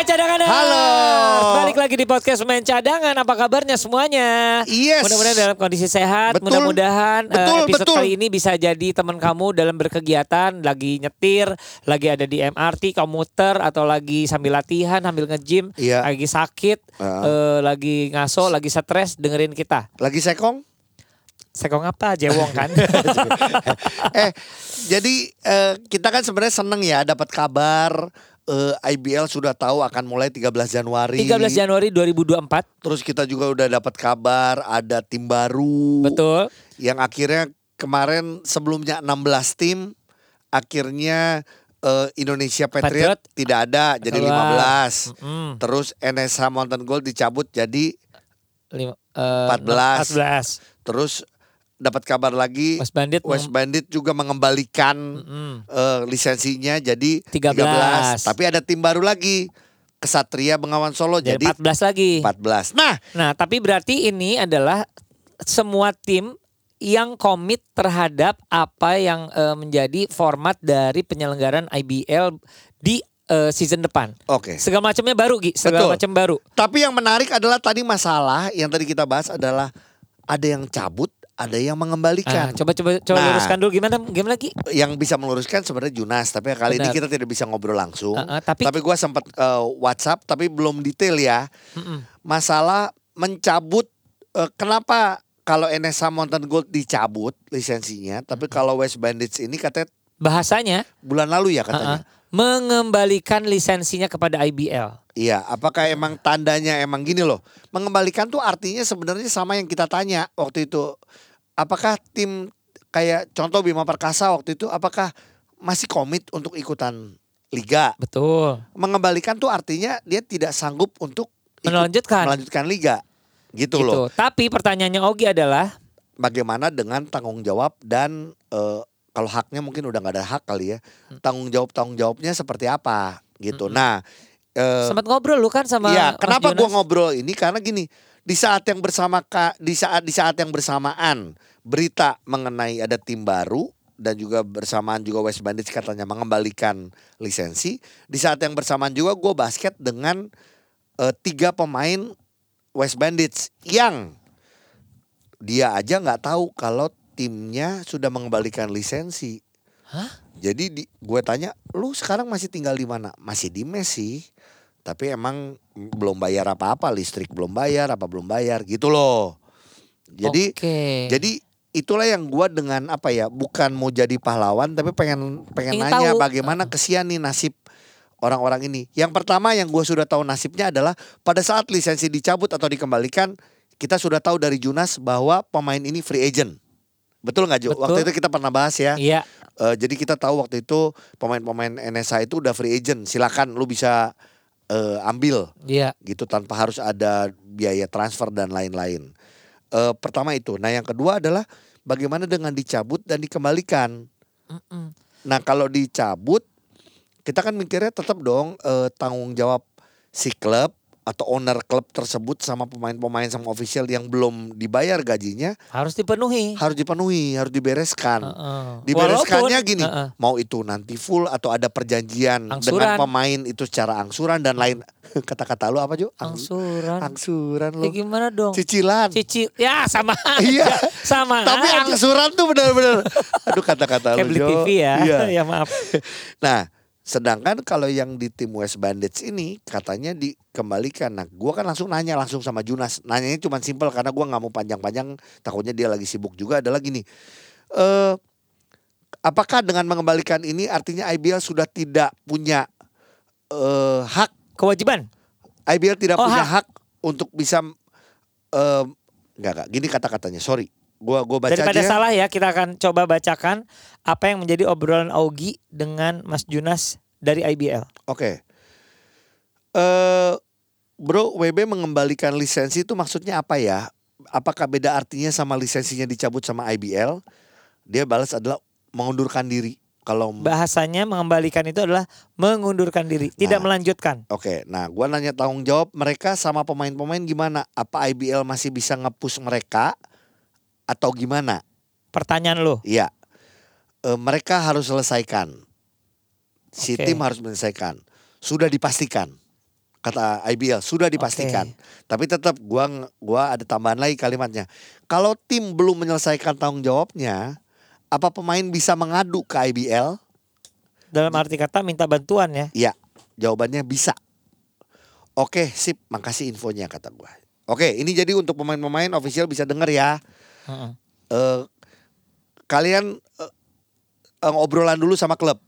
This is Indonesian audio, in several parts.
Hai cadangan Halo. Balik lagi di podcast Main Cadangan Apa kabarnya semuanya? Yes. Mudah-mudahan dalam kondisi sehat. Mudah-mudahan Betul, episode betul. kali ini bisa jadi teman kamu dalam berkegiatan Lagi nyetir, lagi ada di MRT, komuter Atau lagi sambil latihan, sambil nge-gym Iya. Lagi sakit, Heeh. eh, lagi ngaso, lagi stres Dengerin kita Lagi sekong? Sekong apa? Jewong kan? eh, jadi eh, kita kan sebenarnya seneng ya dapat kabar eh, IBL sudah tahu akan mulai 13 Januari. 13 Januari 2024 Terus kita juga udah dapat kabar ada tim baru. Betul Yang akhirnya kemarin sebelumnya 16 tim akhirnya eh, Indonesia Patriot, Patriot. tidak ada jadi Keluar. 15. Mm, Terus NSH Mountain Gold dicabut jadi lima- eh, 14. 14 terus dapat kabar lagi West Bandit West Bandit juga mengembalikan Mm, eh, lisensinya jadi 13. 13. Tapi ada tim baru lagi. Kesatria Bengawan Solo jadi jadi 14 lagi 14. Nah, Nah, tapi berarti ini adalah semua tim yang komit terhadap apa yang eh, menjadi format dari penyelenggaraan IBL di eh, season depan. oke. Segala macamnya baru, Gi. Segala macam baru. Tapi yang menarik adalah tadi masalah yang tadi kita bahas adalah ada yang cabut, ada yang Ah, mengembalikan. coba coba coba Nah. luruskan dulu gimana gimana Gi? yang bisa meluruskan sebenarnya Junas, tapi kali ini Benar. kita tidak bisa ngobrol langsung. Ah, ah, tapi- gua sempat eh, WhatsApp tapi belum detail ya. Mm-mm. Masalah mencabut eh, kenapa kalau NSA Mountain Gold dicabut lisensinya, tapi kalau West Bandits ini katanya Bahasanya bulan lalu ya ah, katanya. ah, mengembalikan lisensinya kepada IBL. Iya, apakah emang tandanya emang gini loh. Mengembalikan tuh artinya sebenarnya sama yang kita tanya waktu itu. Apakah tim kayak contoh Bima Perkasa waktu itu apakah masih komit untuk ikutan liga? Betul. Mengembalikan tuh artinya dia tidak sanggup untuk ikut- Melanjutkan. melanjutkan liga. Gitu, Gitu. loh. Tapi pertanyaannya Ogi adalah Bagaimana dengan tanggung jawab dan eh, kalau haknya mungkin udah nggak ada hak kali ya. Hmm. Tanggung jawab tanggung jawabnya seperti apa gitu. Nah, eh, sempat ngobrol lu kan sama Iya, kenapa gua ngobrol ini karena gini, di saat yang bersama di saat di saat yang bersamaan berita mengenai ada tim baru dan juga bersamaan juga West Bandits katanya mengembalikan lisensi. Di saat yang bersamaan juga gue basket dengan eh, tiga pemain West Bandits yang dia aja nggak tahu kalau timnya sudah mengembalikan lisensi. Hah? Jadi di, gue tanya, lu sekarang masih tinggal di mana? Masih di mes sih. Tapi emang belum bayar apa-apa, listrik belum bayar, apa belum bayar gitu loh. Jadi Oke. jadi itulah yang gua dengan apa ya, bukan mau jadi pahlawan tapi pengen pengen Ingin nanya tahu. bagaimana kesian nih nasib orang-orang ini. Yang pertama yang gua sudah tahu nasibnya adalah pada saat lisensi dicabut atau dikembalikan, kita sudah tahu dari Junas bahwa pemain ini free agent. Betul nggak Jo? Betul. Waktu itu kita pernah bahas ya. Iya. Eh, jadi kita tahu waktu itu pemain-pemain NSA itu udah free agent. Silakan lu bisa eh, ambil Iya. gitu tanpa harus ada biaya transfer dan lain-lain. Eh, pertama itu. Nah yang kedua adalah bagaimana dengan dicabut dan dikembalikan. Mm-mm. Nah kalau dicabut kita kan mikirnya tetap dong eh, tanggung jawab si klub atau owner klub tersebut sama pemain-pemain sama official yang belum dibayar gajinya Harus dipenuhi. harus dipenuhi, harus dibereskan. Heeh. Dibereskannya Walaupun- gini, Heeh. mau itu nanti full atau ada perjanjian Angsuran. dengan pemain itu secara angsuran dan lain. Kata-kata lu apa Jo? Ang- angsuran. Angsuran Ya lu. gimana dong? Cicilan. Cicil. Ya sama. Iya. Sama Tapi aja. angsuran tuh benar-benar. Aduh kata-kata lu Jo. TV ya. Iya. ya maaf. Nah, sedangkan kalau yang di tim West Bandits ini katanya dikembalikan. Nah, gua kan langsung nanya langsung sama Junas. Nanyanya cuma simpel karena gua nggak mau panjang-panjang. Takutnya dia lagi sibuk juga. Adalah gini. Eh, apakah dengan mengembalikan ini artinya IBL sudah tidak punya eh, hak? Kewajiban. IBL tidak Oh, punya hak. untuk bisa eh enggak enggak gini kata-katanya. Sorry. Gua gua baca Daripada aja. ya. salah ya, kita akan coba bacakan apa yang menjadi obrolan Augie dengan Mas Junas dari IBL. Oke. Eh Bro, WB mengembalikan lisensi itu maksudnya apa ya? apakah beda artinya sama lisensinya dicabut sama IBL? Dia balas adalah mengundurkan diri. Kalau Bahasanya mengembalikan itu adalah mengundurkan diri, tidak Nah. melanjutkan. Oke, nah gua nanya tanggung jawab mereka sama pemain-pemain gimana? Apa IBL masih bisa nge-push mereka atau gimana? Pertanyaan lo. Iya. Eh, mereka harus selesaikan. Si Oke. tim harus menyelesaikan. Sudah dipastikan. Kata IBL sudah dipastikan. Tapi tetap gua gua ada tambahan lagi kalimatnya. Kalau tim belum menyelesaikan tanggung jawabnya, apa pemain bisa mengadu ke IBL? Dalam arti kata minta bantuan ya. Iya, jawabannya bisa. Oke, sip, makasih infonya kata gua. Oke, ini jadi untuk pemain-pemain official bisa denger ya. Heeh. Eh kalian eh, eh, obrolan dulu sama klub.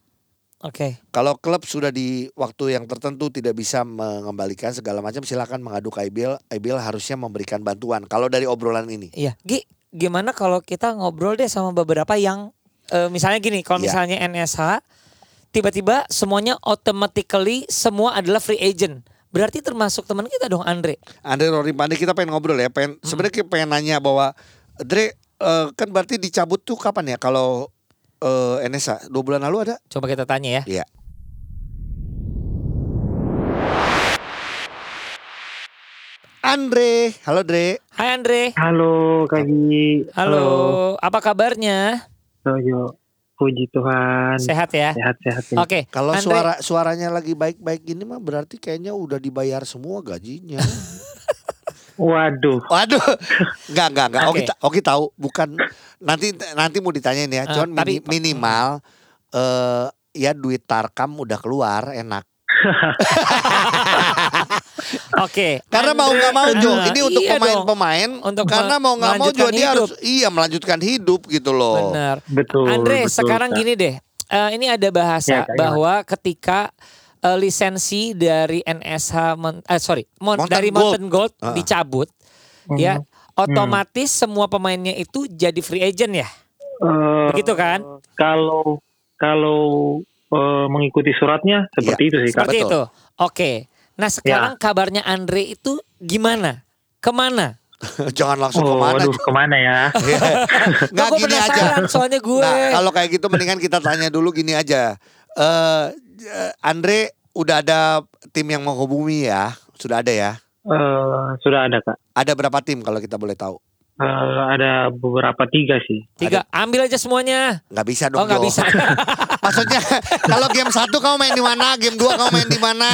Oke. Kalau klub sudah di waktu yang tertentu tidak bisa mengembalikan segala macam, silakan mengadu ke IBL. IBL harusnya memberikan bantuan. Kalau dari obrolan ini, Iya, Gi, gimana kalau kita ngobrol deh sama beberapa yang eh, misalnya gini, kalau Iya. misalnya NSH tiba-tiba semuanya automatically semua adalah free agent. Berarti termasuk teman kita dong Andre. Andre Rory Pandey kita pengen ngobrol ya. Pengen sebenarnya kita pengen nanya bahwa Dre eh, kan berarti dicabut tuh kapan ya? Kalau eh, NSA dua bulan lalu ada? Coba kita tanya ya. Iya. Andre, halo Dre. Hai Andre. Halo Kak Gi. Halo, apa kabarnya? Halo Jo. Puji Tuhan. Sehat ya? Sehat-sehat. nih. Oke. Kalau Andre, suara suaranya lagi baik-baik gini mah berarti kayaknya udah dibayar semua gajinya. Waduh. Waduh, enggak enggak enggak. Ta- oke tahu bukan nanti nanti mau ditanyain ya. Cuman tapi- mini- minimal eh ya duit Tarkam udah keluar enak. Oke. Karena mau nggak mau Jo, ini untuk iya pemain-pemain. Untuk karena mau nggak mau Jo dia hidup. harus iya melanjutkan hidup gitu loh. Benar. Betul. Andre, betul, sekarang gini deh. Eh, ini ada bahasa Ya, Kak, bahwa ketika eh, lisensi dari NSH Mon- eh, sorry, Mon- Mountain dari Gold. Mountain Gold Ah. dicabut, Mhm. ya, otomatis semua pemainnya itu jadi free agent ya. Eh, Begitu kan? Kalau kalau eh, mengikuti suratnya seperti itu sih. Seperti itu. Oke. Nah, sekarang kabarnya Andre itu gimana? Ke mana? Jangan langsung Oh, ke mana. aduh ke mana ya? Nggak Gua gini aja. soalnya gue. Nah, kalau kayak gitu mendingan kita tanya dulu gini aja. Eh eh, Andre udah ada tim yang menghubungi ya? Sudah ada ya? Eh, sudah ada Kak. Ada berapa tim kalau kita boleh tahu? Eh, ada beberapa tiga sih. Tiga, ambil aja semuanya. Nggak bisa dong Oh, nggak Jo. bisa. Maksudnya kalau game satu kamu main di mana, game dua kamu main di mana?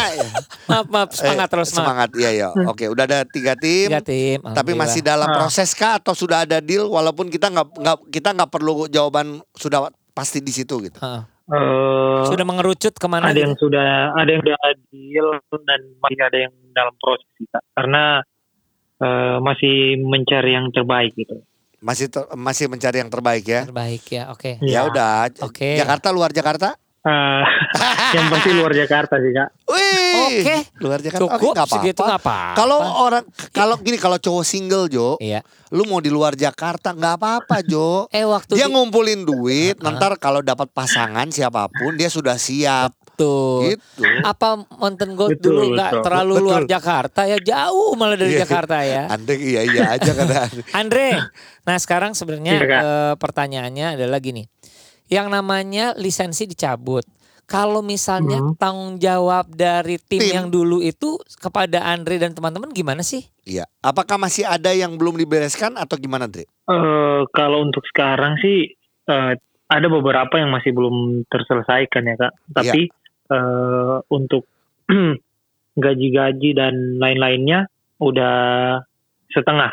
maaf, maaf, semangat Eh, terus, semangat. semangat. Iya ya. Oke, udah ada tiga tim. Tiga tim. Tapi masih dalam Ah. proses kah atau sudah ada deal walaupun kita nggak nggak kita nggak perlu jawaban sudah pasti di situ gitu. Heeh. Eh, Sudah mengerucut ke mana? ada yang gitu? sudah ada yang sudah deal dan masih ada yang dalam proses sih, Kak. Karena eh, masih mencari yang terbaik gitu. Masih ter- masih mencari yang terbaik ya. Terbaik ya, oke. Ya udah. Oke. Jakarta luar Jakarta? Eh, yang pasti luar Jakarta sih kak. Wih. Oke. Luar Jakarta. Cukup nggak segitu apa-apa. nggak apa-apa. Kalau orang kalau gini kalau cowok single Jo, Iya. lu mau di luar Jakarta nggak apa-apa Jo. Eh waktu Dia di- ngumpulin duit, ntar kalau dapat pasangan siapa pun dia sudah siap. Betul. Gitu. Apa Mountain Gold Betul, dulu nggak terlalu Betul. luar Jakarta ya jauh malah dari Iya. Jakarta ya. Andre iya iya aja kan. Andre, nah sekarang sebenarnya Iya, eh, pertanyaannya adalah gini, yang namanya lisensi dicabut. Kalau misalnya Mhm. tanggung jawab dari tim, Tim. yang dulu itu kepada Andre dan teman-teman gimana sih? Iya. Apakah masih ada yang belum dibereskan atau gimana, Dre? Eh, kalau untuk sekarang sih eh, ada beberapa yang masih belum terselesaikan ya kak. Tapi eh, untuk gaji-gaji dan lain-lainnya udah setengah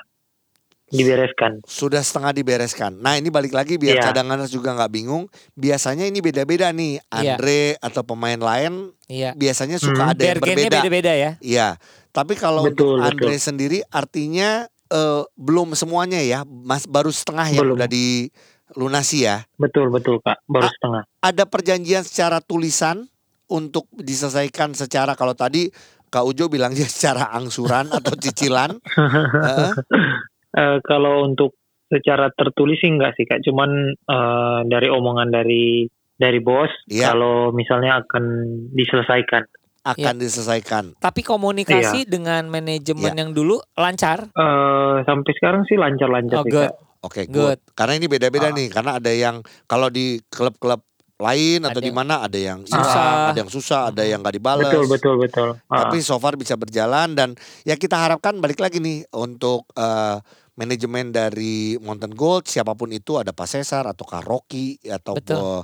dibereskan. Sudah setengah dibereskan. Nah ini balik lagi biar Iya. cadangan juga nggak bingung. Biasanya ini beda-beda nih. Iya. Andre atau pemain lain Iya. biasanya suka Hmm. ada yang berbeda. beda-beda ya. Iya. Tapi kalau Betul, untuk Andre betul. sendiri artinya eh, belum semuanya ya. Mas baru setengah yang Belum. udah dilunasi ya. Betul betul kak, baru Ah. setengah. Ada perjanjian secara tulisan untuk diselesaikan secara kalau tadi Kak Ujo bilangnya secara angsuran atau cicilan. Heeh. Eh, kalau untuk secara tertulis sih enggak sih kak, cuman eh, dari omongan dari dari bos Iya. kalau misalnya akan diselesaikan. akan diselesaikan. Tapi komunikasi dengan manajemen Iya. yang dulu lancar. Eh, sampai sekarang sih lancar-lancar Oh good. Oke, Good. good. Karena ini beda-beda Ah. nih, karena ada yang kalau di klub-klub lain atau di mana ada yang susah. hilang, ada yang susah, ada yang nggak dibalas. Betul betul betul. Ah, Tapi so far bisa berjalan dan ya kita harapkan balik lagi nih untuk eh, manajemen dari Mountain Gold siapa pun itu ada Pak Cesar ataukah Rocky atau Betul.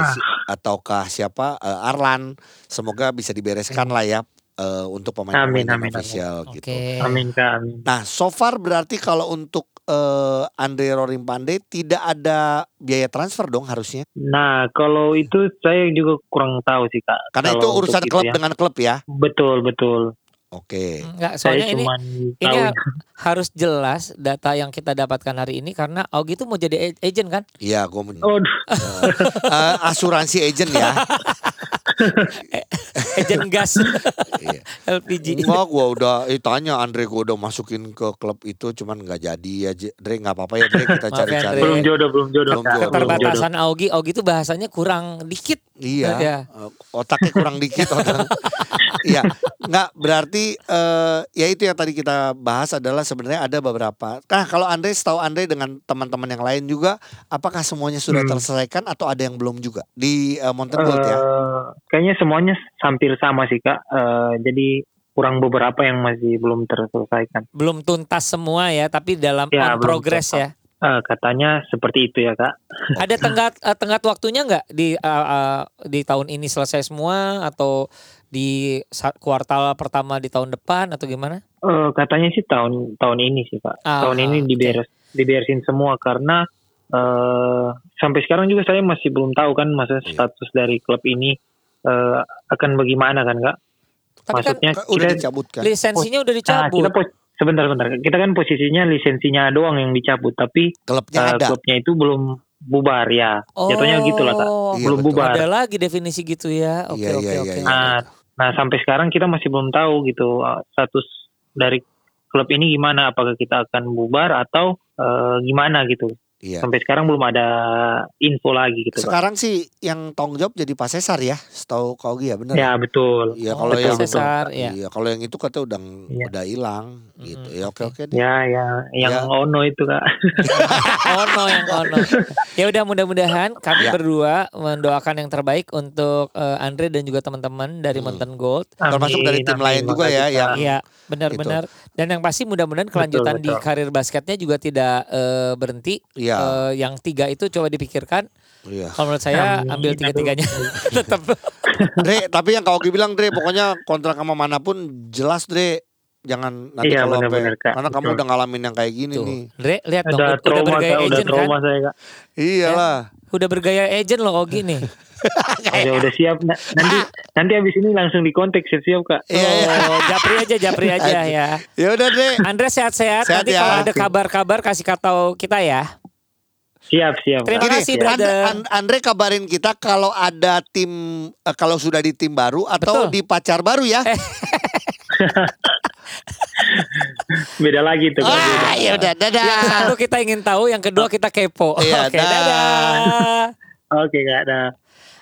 si- ataukah siapa eh, Arlan semoga bisa dibereskan lah ya eh, untuk pemain-pemain Amin, amin, amin. official Oke. gitu. amin kak amin. Nah, so far berarti kalau untuk eh, Andre Rorim Pandey tidak ada biaya transfer dong harusnya. Nah kalau itu saya juga kurang tahu sih kak. Karena Kalau itu urusan itu klub ya. dengan klub ya. Betul betul. Oke. Enggak, Saya soalnya ini cuman ini tahu. harus jelas data yang kita dapatkan hari ini karena Augie itu mau jadi agent kan? Iya, gue men- Oh, Eh, asuransi agent ya. agent gas Iya. LPG. Enggak, gua udah eh, tanya Andre gua udah masukin ke klub itu cuman nggak jadi ya J- Dre nggak apa-apa ya Dre kita Maaf ya, cari-cari. Belum jodoh belum jodoh Belum jodoh. Keterbatasan Augie, Augie itu bahasanya kurang dikit. Iya. Ya. eh, Otaknya kurang dikit otak. Iya, nggak berarti eh, ya itu yang tadi kita bahas adalah sebenarnya ada beberapa. Nah, kalau Andre tahu Andre dengan teman-teman yang lain juga apakah semuanya sudah Hmm. terselesaikan atau ada yang belum juga di eh, Mountain Gold ya? Eh, kayaknya semuanya hampir sama sih kak. Eh, jadi kurang beberapa yang masih belum terselesaikan. Belum tuntas semua ya, tapi dalam Ya, on belum progress tuntas. ya. Eh, katanya seperti itu ya kak. Ada tenggat eh, tenggat waktunya nggak di eh, eh, di tahun ini selesai semua atau di kuartal pertama di tahun depan atau gimana? Eh, katanya sih tahun tahun ini sih pak. Ah, tahun ini oke. diberes diberesin semua karena eh sampai sekarang juga saya masih belum tahu kan masa Iya. status dari klub ini eh, akan bagaimana kan kak? Tapi kan Maksudnya Kan Udah kita dicabut kan? lisensinya udah nah, dicabut. kita pos sebentar sebentar kita kan posisinya lisensinya doang yang dicabut tapi Klubnya eh, ada. klubnya itu belum bubar ya. Jatuhnya gitu lah kak. Oh, Iya, belum betul. bubar. Ada lagi definisi gitu ya. Oke Iya, oke iya, oke. iya, Nah, nah sampai sekarang kita masih belum tahu gitu uh, status dari klub ini gimana apakah kita akan bubar atau uh, gimana gitu. Iya. Sampai sekarang belum ada info lagi gitu. Pak. Sekarang sih yang tanggung jawab jadi Pak Cesar ya, setahu kau ya benar. Ya betul. Iya Oh, kalau betul, yang Cesar, ya. iya kalau yang itu kata udah Iya. udah hilang gitu. Ya oke oke deh. Ya ya yang Ya. Ono itu kak. ono yang ono. Ya udah mudah-mudahan kami Ya. berdua mendoakan yang terbaik untuk eh, Andre dan juga teman-teman dari Hmm. Mountain Gold. Termasuk dari tim lain juga ya, makasih, yang-. Iya, benar-benar. Dan yang pasti mudah-mudahan kelanjutan di betul. karir basketnya juga tidak eh, berhenti. Iya. Eh, yang tiga itu coba dipikirkan. Iya. Kalau menurut saya Amin. ambil tiga-tiganya. Tetap. Dre, tapi yang kau bilang Dre, pokoknya kontrak sama mana pun jelas Dre. Jangan nanti Iya, kalau benar-benar, Kak. karena kamu Betul. udah ngalamin yang kayak gini Tuh. nih. Dre, lihat dong Udah udah trauma bergaya kak, udah agent kan. saya kak. Iyalah. Udah bergaya agent loh Ogi nih. Udah udah siap. Na- nanti nanti habis ini langsung di kontak siap-siap kak. Iya, iya. Oh, japri aja, japri aja ya. Ya udah Dre. Andre sehat-sehat. Sehat Nanti ya. kalau ada kabar-kabar kasih tahu kita ya. Siap siap. Terima kasih, Siap. brother. Andre, An- Andre kabarin kita kalau ada tim eh, kalau sudah di tim baru atau Betul. di pacar baru ya. Beda lagi tuh. Beda. ah, ya udah dadah. Yang satu kita ingin tahu, yang kedua kita kepo. Iya, Oke, dah. dadah. Oke kak. Dah.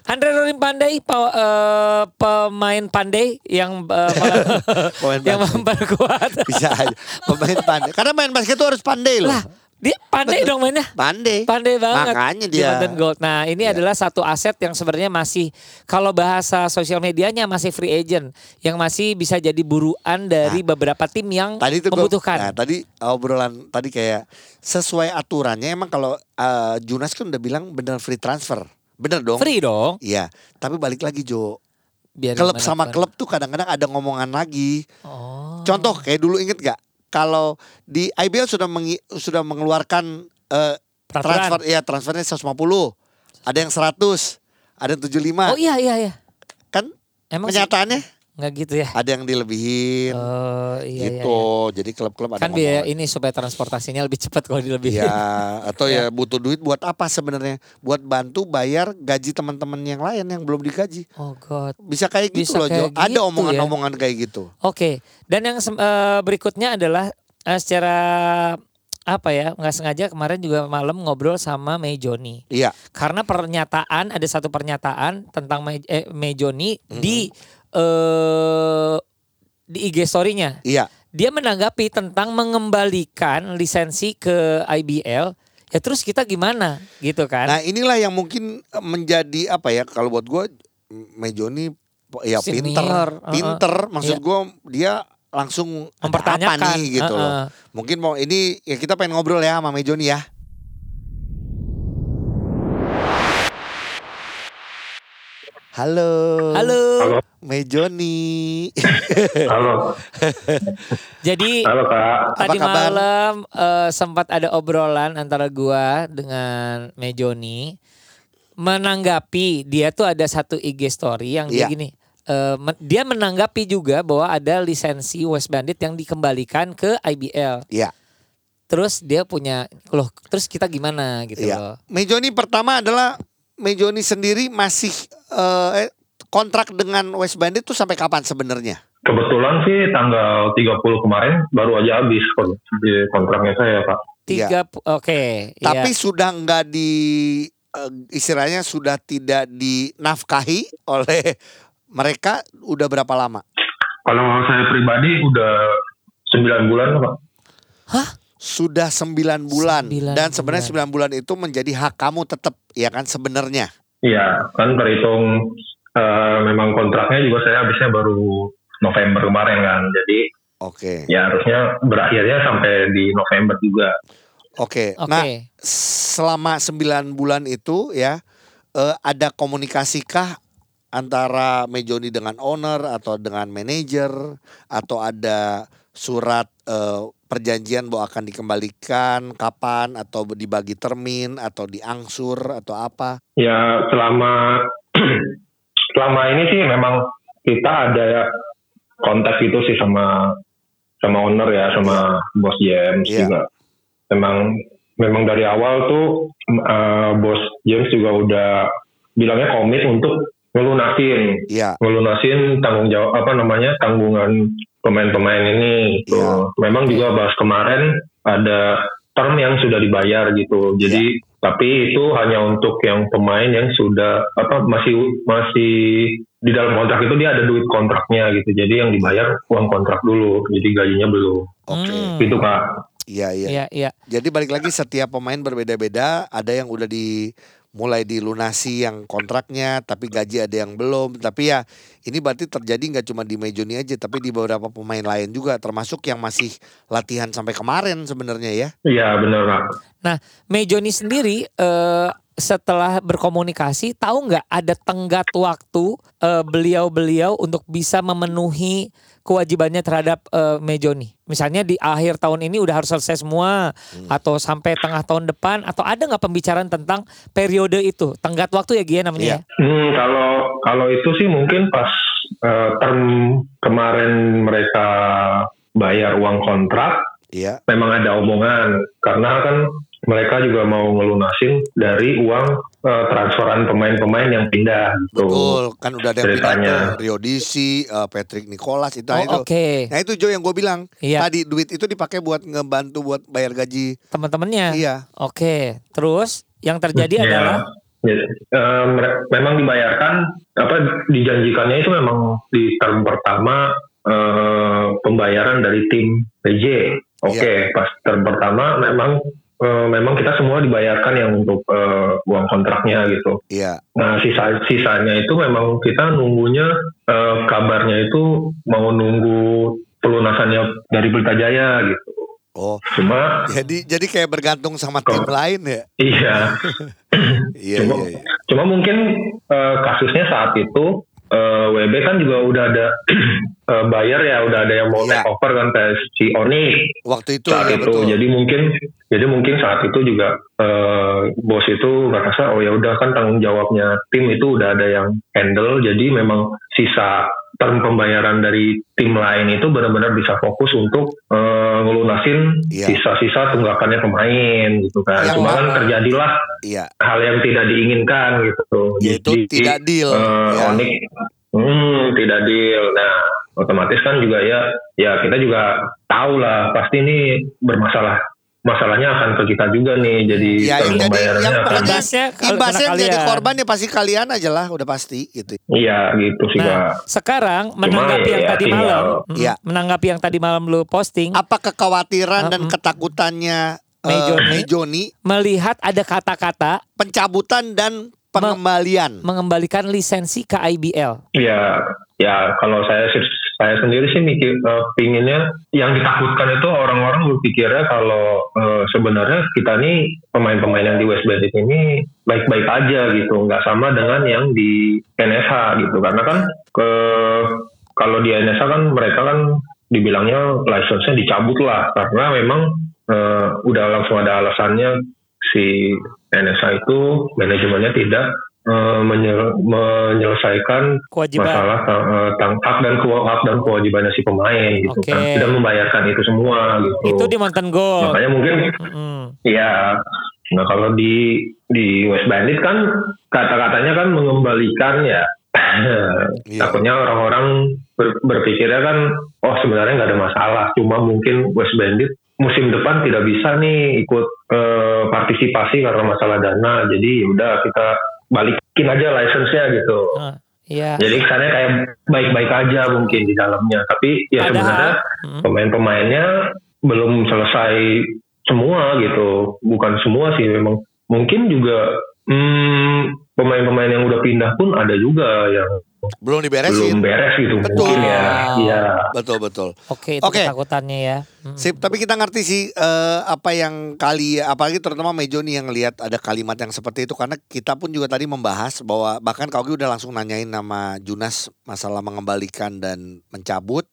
Andre Rolim Pandai, pa- eh, pemain pandai yang eh, Pemain yang pandai. memperkuat. Bisa aja. Pemain pandai. Karena main basket itu harus pandai loh. Lah, dia pandai dong mainnya. Pandai. Pandai banget. Makanya di dia. Mountain Gold. Nah, ini Iya. adalah satu aset yang sebenarnya masih kalau bahasa sosial medianya masih free agent yang masih bisa jadi buruan dari beberapa tim yang Tadi itu gua- membutuhkan. nah, tadi obrolan tadi kayak sesuai aturannya emang kalau eh, Junas kan udah bilang bener free transfer. Bener dong? free dong. Iya, tapi balik lagi Jo. Biar Klub sama klub tuh kadang-kadang ada ngomongan lagi. Oh. Contoh kayak dulu inget gak? Kalau di IBL sudah mengi- sudah mengeluarkan eh, Peraturan. transfer ya transfernya 150. Ada yang 100, ada yang 75. Oh iya iya iya. Kan Emang sih kenyataannya nggak gitu ya? ada yang dilebihin. Oh iya iya, gitu. Jadi klub-klub iya. ada Kan biaya ini supaya transportasinya lebih cepat kalau dilebihin. Ya, atau ya butuh duit buat apa sebenarnya? Buat bantu bayar gaji teman-teman yang lain yang belum digaji. Oh god. Bisa kayak gitu Bisa loh, Jo. kayak Ada gitu omongan-omongan kayak gitu. Oke. Dan yang eh, berikutnya adalah eh, secara apa ya nggak sengaja kemarin juga malam ngobrol sama Mei Joni Iya. karena pernyataan ada satu pernyataan tentang Mei, eh, Mei Joni di eh di IG story-nya Iya. dia menanggapi tentang mengembalikan lisensi ke IBL. Ya terus kita gimana gitu kan? Nah inilah yang mungkin menjadi apa ya kalau buat gue Mejoni ya Senior, pinter, uh-uh. pinter. Maksud Iya. gue dia langsung Mempertanyakan, apa nih gitu loh. uh-uh. Mungkin mau ini ya kita pengen ngobrol ya sama Mejoni ya. Halo. Halo. Halo, Mejoni. halo, Jadi halo kak. tadi kabar? malam eh, sempat ada obrolan antara gua dengan Mejoni menanggapi dia tuh ada satu IG story yang dia Iya. gini. eh, men- dia menanggapi juga bahwa ada lisensi West Bandit yang dikembalikan ke IBL. Iya. Terus dia punya loh, terus kita gimana gitu Iya. loh. Mejoni pertama adalah Mejoni sendiri masih eh, kontrak dengan West Bandit tuh sampai kapan sebenarnya? Kebetulan sih tanggal 30 kemarin baru aja habis kontraknya saya kak. Tiga pu- oke, Iya. Tapi iya. sudah nggak di eh, istilahnya sudah tidak dinafkahi oleh mereka udah berapa lama? Kalau saya pribadi udah 9 bulan kak. Sudah 9 bulan Sembilan dan sebenarnya 9 bulan itu menjadi hak kamu tetap ya kan sebenarnya. Iya, kan terhitung eh, memang kontraknya juga saya habisnya baru November kemarin kan. Jadi Oke. ya harusnya berakhirnya sampai di November juga. Oke. Oke. Nah, selama 9 bulan itu ya eh, ada komunikasikah antara Mejoni dengan owner atau dengan manajer atau ada surat eh, perjanjian bahwa akan dikembalikan kapan atau dibagi termin atau diangsur atau apa? Ya selama selama ini sih memang kita ada kontak itu sih sama sama owner ya sama bos James Iya. juga. Memang memang dari awal tuh eh, bos James juga udah bilangnya komit untuk ngelunasin Iya. ngelunasin tanggung jawab apa namanya tanggungan pemain-pemain ini gitu. Iya. Memang juga bahas kemarin ada term yang sudah dibayar gitu. Jadi Iya. tapi itu hanya untuk yang pemain yang sudah apa masih masih di dalam kontrak itu dia ada duit kontraknya gitu. Jadi yang dibayar uang kontrak dulu. Jadi gajinya belum. Oke. Hmm. Gitu Kak. Iya, iya. Iya, iya. Jadi balik lagi setiap pemain berbeda-beda, ada yang udah di mulai dilunasi yang kontraknya, tapi gaji ada yang belum. Tapi ya ini berarti terjadi nggak cuma di Mejoni aja, tapi di beberapa pemain lain juga, termasuk yang masih latihan sampai kemarin sebenarnya ya. Iya benar Kak. Mejoni sendiri eh, setelah berkomunikasi tahu nggak ada tenggat waktu eh, beliau-beliau untuk bisa memenuhi kewajibannya terhadap eh, Mejoni. Misalnya di akhir tahun ini udah harus selesai semua atau sampai tengah tahun depan atau ada nggak pembicaraan tentang periode itu tenggat waktu ya Gia namanya? Iya. ya? Hmm, kalau kalau itu sih mungkin pas eh, term kemarin mereka bayar uang kontrak Iya. memang ada omongan karena kan mereka juga mau ngelunasin dari uang eh, transferan pemain-pemain yang pindah gitu. Betul, kan udah ada yang pindah Ceritanya. tuh, Rio Disi, eh, Patrick Nicholas itu. Oh itu. oke, Nah itu Jo yang gue bilang, Iya. tadi duit itu dipakai buat ngebantu buat bayar gaji. teman-temannya. Iya. Oke, terus yang terjadi Ya, adalah ya, mere- memang dibayarkan apa dijanjikannya itu memang di term pertama eh, pembayaran dari tim PJ. Oke, pas term pertama memang eh, memang kita semua dibayarkan yang untuk eh, uang kontraknya gitu. Iya. Nah, sisa sisanya itu memang kita nunggunya eh, kabarnya itu mau nunggu pelunasannya dari Pelita Jaya gitu. Oh, Cuma jadi jadi kayak bergantung sama tim lain ya. iya, Iya, Cuma- iya, iya. cuma mungkin eh, kasusnya saat itu eh, WB kan juga udah ada eh, bayar ya, udah ada yang mau Iya. take over kan kayak si Oni Waktu itu saat ya itu. betul. Jadi mungkin jadi mungkin saat itu juga eh, bos itu ngerasa oh ya udah kan tanggung jawabnya tim itu udah ada yang handle. Jadi memang sisa term pembayaran dari tim lain itu benar-benar bisa fokus untuk eh, ngelunasin Iya. sisa-sisa tunggakannya pemain gitu kan. Yang Cuma kan mana? terjadilah Iya. hal yang tidak diinginkan gitu. Yaitu Jadi, tidak deal. eh, ya. Onyx, hmm, tidak deal. Nah, otomatis kan juga ya, ya kita juga tahu lah pasti ini bermasalah masalahnya akan ke kita juga nih. Jadi Ya, yang jadi yang Imbasnya kalau imbasnya jadi kalian. korban ya pasti kalian aja lah, udah pasti gitu. iya gitu sih Nah, kak. sekarang menanggapi ya, yang tadi tinggal- malam, mm, Iya. menanggapi yang tadi malam lu posting, Apa kekhawatiran dan Mm-mm. ketakutannya eh, Mejoni. Mejoni melihat ada kata-kata pencabutan dan pengembalian? mengembalikan lisensi ke IBL. Ya, ya kalau saya sih- saya sendiri sih mikir eh, pinginnya yang ditakutkan itu orang-orang berpikirnya kalau eh, sebenarnya kita nih pemain-pemain yang di West Bandit ini baik-baik aja gitu, nggak sama dengan yang di NSH gitu, karena kan ke kalau di NSH kan mereka kan dibilangnya license-nya dicabut lah. Karena memang eh, udah langsung ada alasannya si NSH itu manajemennya tidak eh, menye- menyelesaikan Kewajiban. masalah eh, tang- hak dan hak dan kewajibannya si pemain gitu Oke. kan tidak membayarkan itu semua gitu Itu di Mountain Gold. makanya mungkin Mm-mm. ya nah kalau di di West Bandit kan kata-katanya kan mengembalikan ya Iya. takutnya orang-orang ber- berpikirnya kan oh sebenarnya nggak ada masalah cuma mungkin West Bandit musim depan tidak bisa nih ikut eh, partisipasi karena masalah dana jadi ya udah kita balikin aja license-nya gitu Ah, Iya. jadi kesannya kayak baik-baik aja mungkin di dalamnya tapi ya Padahal- sebenarnya Mm. pemain-pemainnya belum selesai semua gitu bukan semua sih memang mungkin juga hmm, pemain-pemain yang udah pindah pun ada juga yang Belum belum diberesin. beres gitu Betul. mungkin ya iya Betul betul. Oke, itu Oke. ketakutannya ya. Mm. Sip, tapi kita ngerti sih eh, apa yang kali apalagi terutama Mejoni yang lihat ada kalimat yang seperti itu karena kita pun juga tadi membahas bahwa bahkan Kaugi udah langsung nanyain nama Junas masalah mengembalikan dan mencabut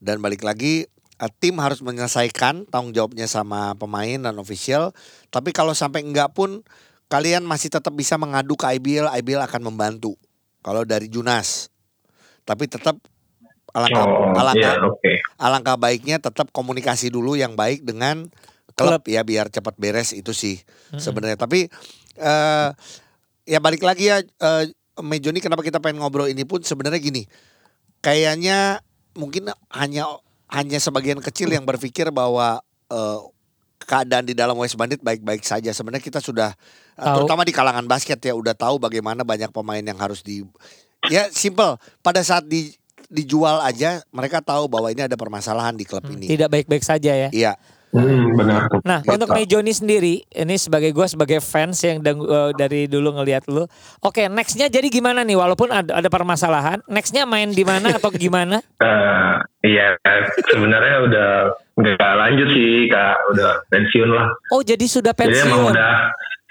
dan balik lagi eh, tim harus menyelesaikan tanggung jawabnya sama pemain dan official tapi kalau sampai enggak pun kalian masih tetap bisa mengadu ke IBL IBL akan membantu kalau dari Junas. Tapi tetap alangkah oh alangkah iya oke. alangkah baiknya tetap komunikasi dulu yang baik dengan klub, ya biar cepat beres itu sih sebenarnya. Tapi eh ya balik lagi ya eh Mejoni kenapa kita pengen ngobrol ini pun sebenarnya gini. Kayaknya mungkin hanya hanya sebagian kecil yang berpikir bahwa eh, keadaan di dalam West Bandit baik-baik saja sebenarnya kita sudah eh, Tahu. terutama di kalangan basket ya udah tahu bagaimana banyak pemain yang harus di ya simple pada saat di dijual aja mereka tahu bahwa ini ada permasalahan di klub ini. Tidak baik-baik saja ya. Iya, hmm, benar Nah, Gitu. untuk Mejoni sendiri, ini sebagai gue sebagai fans yang dang- eh, dari dulu ngelihat lu. Oke, nextnya jadi gimana nih? Walaupun ada, ada permasalahan, nextnya main di mana atau gimana? Eh, iya sebenarnya udah nggak lanjut sih kak udah pensiun lah Oh, jadi sudah jadi pensiun. emang udah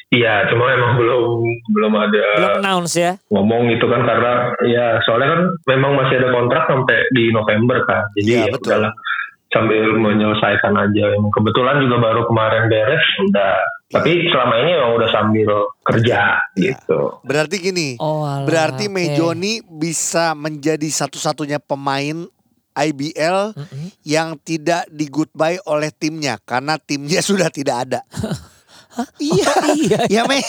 iya cuma emang belum belum ada Belum announce ya. ngomong gitu kan karena ya soalnya kan memang masih ada kontrak sampai di November kan jadi Iya, ya betul. udahlah sambil menyelesaikan aja yang kebetulan juga baru kemarin beres udah tapi selama ini emang udah sambil kerja Iya. gitu berarti gini. Oh, alah, berarti oke. Mejoni bisa menjadi satu-satunya pemain IBL Mm-mm. yang tidak di goodbye oleh timnya karena timnya sudah tidak ada. Iya, Iya. ya Me.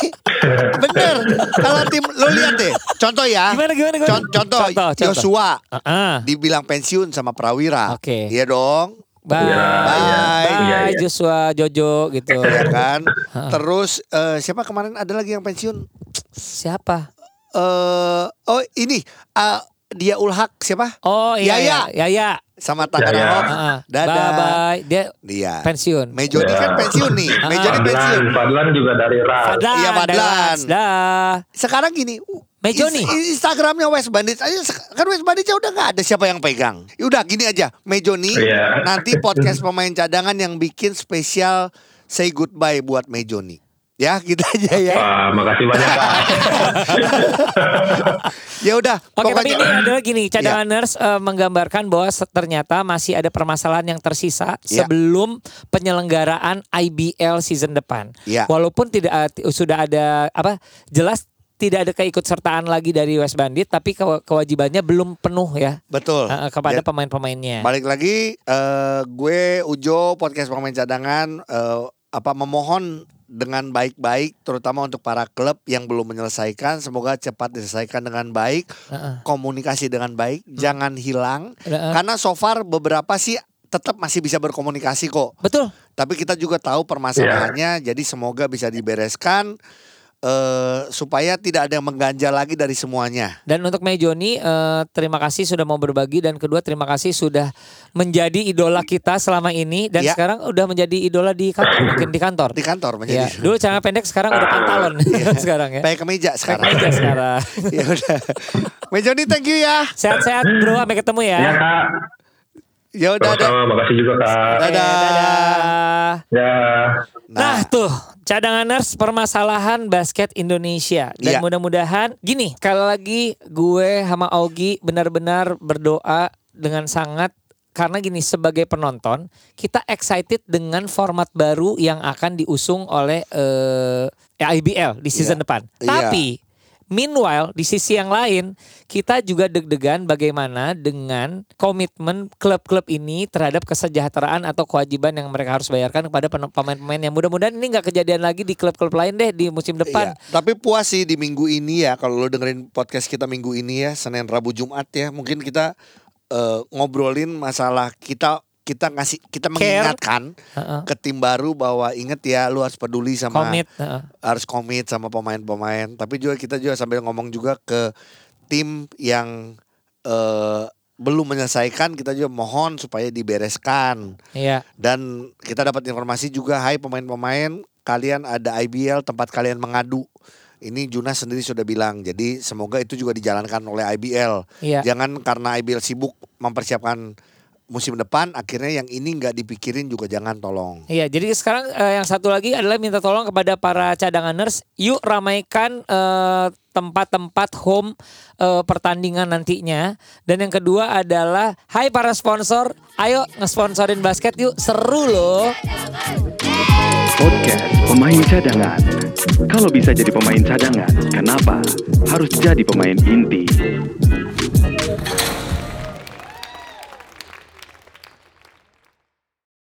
Bener. Kalau tim lo lihat deh. Contoh ya. Gimana gimana gimana? Con- contoh, contoh. Joshua Ah, ah. dibilang pensiun sama Prawira. Oke. Iya dong. Bye. Iya, Bye. iya. Bye, Iya, iya. Joshua Jojo gitu. Ya kan. Terus eh, siapa kemarin ada lagi yang pensiun? Siapa? eh oh ini eh, dia Ulhak siapa? Oh iya Yaya. ya, ya, Sama Tangerang Yaya. Hawks. Ah, ah. Dadah. Bye bye. Dia Dia. pensiun. Mejoni Ya. kan pensiun nih. Mejoni pensiun. Fadlan juga dari RAS Fadlan, Iya, Fadlan. Dah. Sekarang gini. Mejoni. Ins- Instagramnya West Bandit aja kan West Bandit udah nggak ada siapa yang pegang. Ya Udah gini aja, Mejoni Iya. nanti podcast pemain cadangan yang bikin spesial say goodbye buat Mejoni. Ya, gitu aja ya. Wah, makasih banyak kak Ya udah, Oke, tapi pokoknya ini adalah gini, Iya. cadanganers eh, menggambarkan bahwa ternyata masih ada permasalahan yang tersisa Iya. sebelum penyelenggaraan IBL season depan. Iya. Walaupun tidak eh, t- sudah ada apa jelas tidak ada keikutsertaan lagi dari West Bandit, tapi ke- kewajibannya belum penuh ya betul. eh, kepada Ya, pemain-pemainnya. Balik lagi eh, gue Ujo podcast pemain cadangan eh, apa memohon dengan baik-baik terutama untuk para klub yang belum menyelesaikan semoga cepat diselesaikan dengan baik Heeh. komunikasi dengan baik jangan hilang Heeh. karena so far beberapa sih tetap masih bisa berkomunikasi kok. Betul. Tapi kita juga tahu permasalahannya, jadi semoga bisa dibereskan eh supaya tidak ada yang mengganjal lagi dari semuanya. Dan untuk Mei Joni, eh, terima kasih sudah mau berbagi dan kedua terima kasih sudah menjadi idola kita selama ini dan Ya. sekarang udah menjadi idola di kantor, mungkin di kantor. Di kantor Ya, menjadi. dulu celana pendek sekarang udah pantalon sekarang ya. Pakai kemeja sekarang. Pakai aja sekarang. ya udah. Mejoni thank you ya. Sehat-sehat bro, sampai ketemu ya. Ya kak. Ya udah. Sama-sama, makasih juga kak. Dadah. dadah. Ya. Nah, tuh cadanganers permasalahan basket Indonesia dan Iya. mudah-mudahan gini kalau lagi gue sama Augie benar-benar berdoa dengan sangat karena gini sebagai penonton kita excited dengan format baru yang akan diusung oleh eh, IBL di season Iya. depan. Iya. Tapi Meanwhile, di sisi yang lain, kita juga deg-degan bagaimana dengan komitmen klub-klub ini terhadap kesejahteraan atau kewajiban yang mereka harus bayarkan kepada pemain-pemain yang mudah-mudahan ini nggak kejadian lagi di klub-klub lain deh di musim depan. Iya, tapi puas sih di minggu ini ya kalau lo dengerin podcast kita minggu ini ya Senin Rabu Jumat ya mungkin kita eh, ngobrolin masalah kita kita ngasih kita mengingatkan Heeh. ke tim baru bahwa inget ya lu harus peduli sama Komit. heeh. harus komit sama pemain-pemain tapi juga kita juga sambil ngomong juga ke tim yang eh, belum menyelesaikan kita juga mohon supaya dibereskan Iya. dan kita dapat informasi juga hai pemain-pemain kalian ada IBL tempat kalian mengadu ini Junas sendiri sudah bilang jadi semoga itu juga dijalankan oleh IBL Iya. jangan karena IBL sibuk mempersiapkan musim depan akhirnya yang ini nggak dipikirin juga jangan tolong Iya, jadi sekarang eh, yang satu lagi adalah minta tolong kepada para cadanganers, yuk ramaikan eh, tempat-tempat home eh, pertandingan nantinya. Dan yang kedua adalah, hai para sponsor, ayo ngesponsorin basket yuk, seru loh. Podcast Pemain Cadangan. Kalau bisa jadi pemain cadangan, kenapa harus jadi pemain inti?